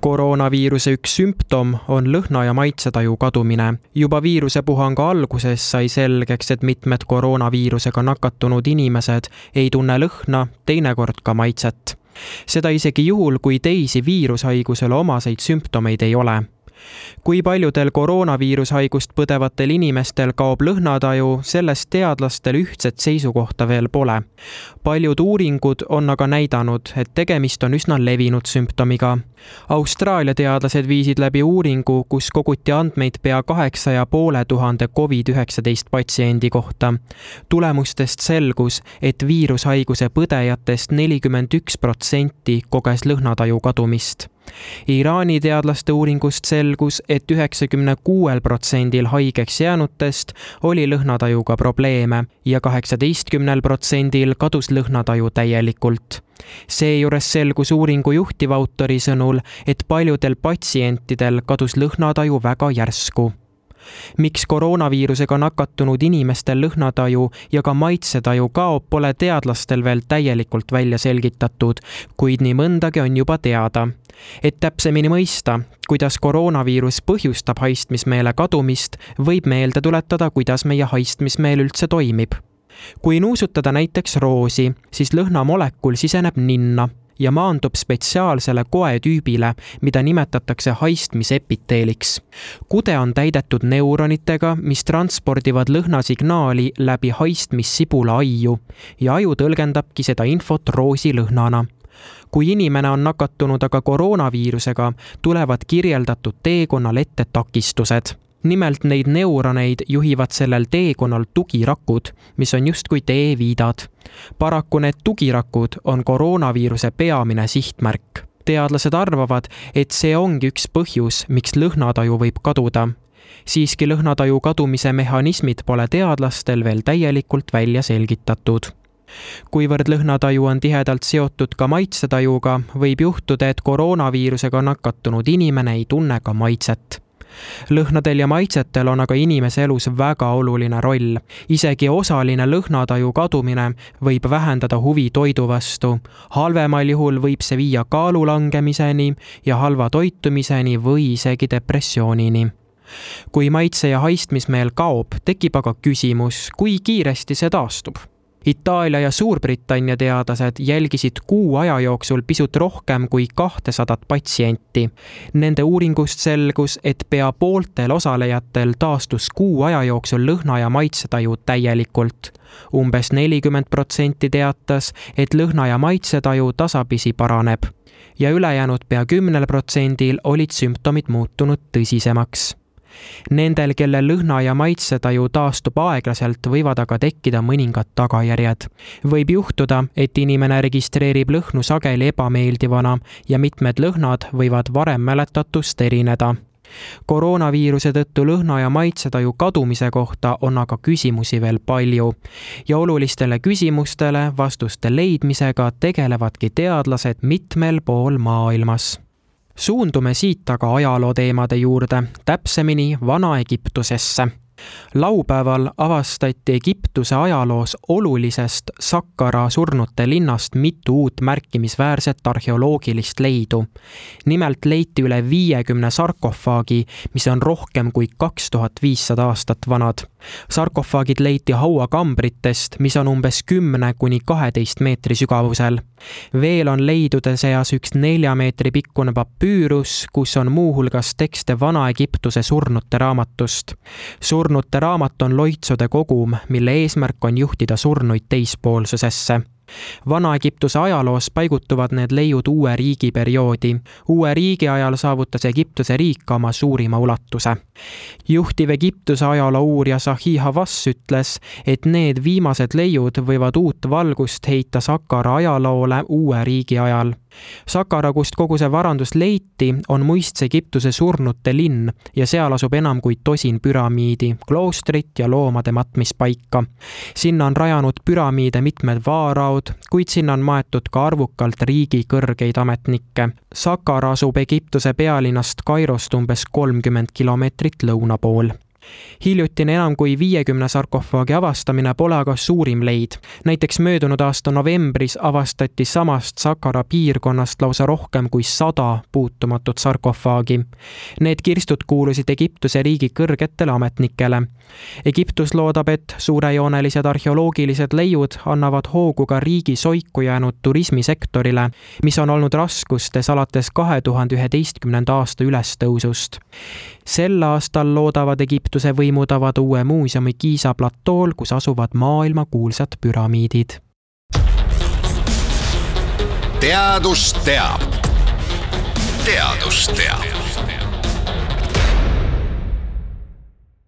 koroonaviiruse üks sümptom on lõhna- ja maitsetaju kadumine. juba viirusepuhangu alguses sai selgeks, et mitmed koroonaviirusega nakatunud inimesed ei tunne lõhna, teinekord ka maitset. seda isegi juhul, kui teisi viirushaigusele omaseid sümptomeid ei ole kui paljudel koroonaviirushaigust põdevatel inimestel kaob lõhnataju, sellest teadlastel ühtset seisukohta veel pole. paljud uuringud on aga näidanud, et tegemist on üsna levinud sümptomiga. Austraalia teadlased viisid läbi uuringu, kus koguti andmeid pea kaheksa ja poole tuhande Covid-19 patsiendi kohta. tulemustest selgus, et viirushaiguse põdejatest nelikümmend üks protsenti koges lõhnataju kadumist Iraani teadlaste uuringust selgus et, et üheksakümne kuuel protsendil haigeks jäänutest oli lõhnatajuga probleeme ja kaheksateistkümnel protsendil kadus lõhnataju täielikult seejuures selgus uuringu juhtivautori sõnul, et paljudel patsientidel kadus lõhnataju väga järsku miks koroonaviirusega nakatunud inimestel lõhnataju ja ka maitsetaju kaob, pole teadlastel veel täielikult välja selgitatud, kuid nii mõndagi on juba teada. et täpsemini mõista, kuidas koroonaviirus põhjustab haistmismeele kadumist, võib meelde tuletada, kuidas meie haistmismeel üldse toimib kui nuusutada näiteks roosi, siis lõhnamolekul siseneb ninna ja maandub spetsiaalsele koetüübile, mida nimetatakse haistmisepiteeliks. kude on täidetud neuronitega, mis transpordivad lõhnasignaali läbi haistmissibula aiu ja aju tõlgendabki seda infot roosi lõhnana kui inimene on nakatunud aga koroonaviirusega, tulevad kirjeldatud teekonnal ette takistused nimelt neid neuroneid juhivad sellel teekonnal tugirakud, mis on justkui teeviidad. paraku need tugirakud on koroonaviiruse peamine sihtmärk. teadlased arvavad, et see ongi üks põhjus, miks lõhnataju võib kaduda. siiski lõhnataju kadumise mehhanismid pole teadlastel veel täielikult välja selgitatud kuivõrd lõhnataju on tihedalt seotud ka maitsetajuga, võib juhtuda, et koroonaviirusega nakatunud inimene ei tunne ka maitset lõhnadel ja maitsetel on aga inimese elus väga oluline roll. isegi osaline lõhnataju kadumine võib vähendada huvi toidu vastu. halvemal juhul võib see viia kaalu langemiseni ja halva toitumiseni või isegi depressioonini kui maitse ja haistmismeel kaob, tekib aga küsimus, kui kiiresti see taastub Itaalia ja Suurbritannia teadlased jälgisid kuu aja jooksul pisut rohkem kui kahtesadat patsienti. Nende uuringust selgus, et pea pooltel osalejatel taastus kuu aja jooksul lõhna ja maitsetaju täielikult. umbes nelikümmend protsenti teatas, et lõhna ja maitsetaju tasapisi paraneb ja ülejäänud pea kümnel protsendil olid sümptomid muutunud tõsisemaks Nendel, kellel lõhna ja maitsetaju taastub aeglaselt, võivad aga tekkida mõningad tagajärjed. võib juhtuda, et inimene registreerib lõhnu sageli ebameeldivana ja mitmed lõhnad võivad varem mäletatust erineda. Koroonaviiruse tõttu lõhna ja maitsetaju kadumise kohta on aga küsimusi veel palju. Ja olulistele küsimustele vastuste leidmisega tegelevadki teadlased mitmel pool maailmas suundume siit aga ajaloo teemade juurde, täpsemini Vana-Egiptusesse laupäeval avastati Egiptuse ajaloos olulisest Sakkara surnute linnast mitu uut märkimisväärset arheoloogilist leidu. nimelt leiti üle viiekümne sarkofaagi, mis on rohkem kui kaks tuhat viissada aastat vanad. sarkofaagid leiti hauakambritest, mis on umbes kümne kuni kaheteist meetri sügavusel. veel on leidude seas üks nelja meetri pikkune papüürus, kus on muuhulgas tekste Vana-Egiptuse surnute raamatust. sur surnute raamat on loitsude kogum, mille eesmärk on juhtida surnuid teispoolsusesse Vana-Egiptuse ajaloos paigutuvad need leiud uue riigi perioodi. uue riigi ajal saavutas Egiptuse riik oma suurima ulatuse. juhtiv Egiptuse ajaloo uurija Zahi Hawass ütles, et need viimased leiud võivad uut valgust heita Sakara ajaloole uue riigi ajal. Sakara, kust kogu see varandus leiti, on muistse Egiptuse surnute linn ja seal asub enam kui tosin püramiidi, kloostrit ja loomade matmispaika. sinna on rajanud püramiide mitmed vaaraod, olnud, kuid sinna on maetud ka arvukalt riigi kõrgeid ametnikke. Sakara asub Egiptuse pealinnast Kairost umbes kolmkümmend kilomeetrit lõuna pool hiljutine enam kui viiekümne sarkofaagi avastamine pole aga suurim leid. näiteks möödunud aasta novembris avastati samast Sakara piirkonnast lausa rohkem kui sada puutumatut sarkofaagi. Need kirstud kuulusid Egiptuse riigi kõrgetele ametnikele. Egiptus loodab, et suurejoonelised arheoloogilised leiud annavad hoogu ka riigi soiku jäänud turismisektorile, mis on olnud raskustes alates kahe tuhande üheteistkümnenda aasta ülestõusust. sel aastal loodavad Egiptuse Egiptuse võimud avada uue muuseumi Kiisa platool, kus asuvad maailmakuulsad püramiidid. teadus teab. teadus teab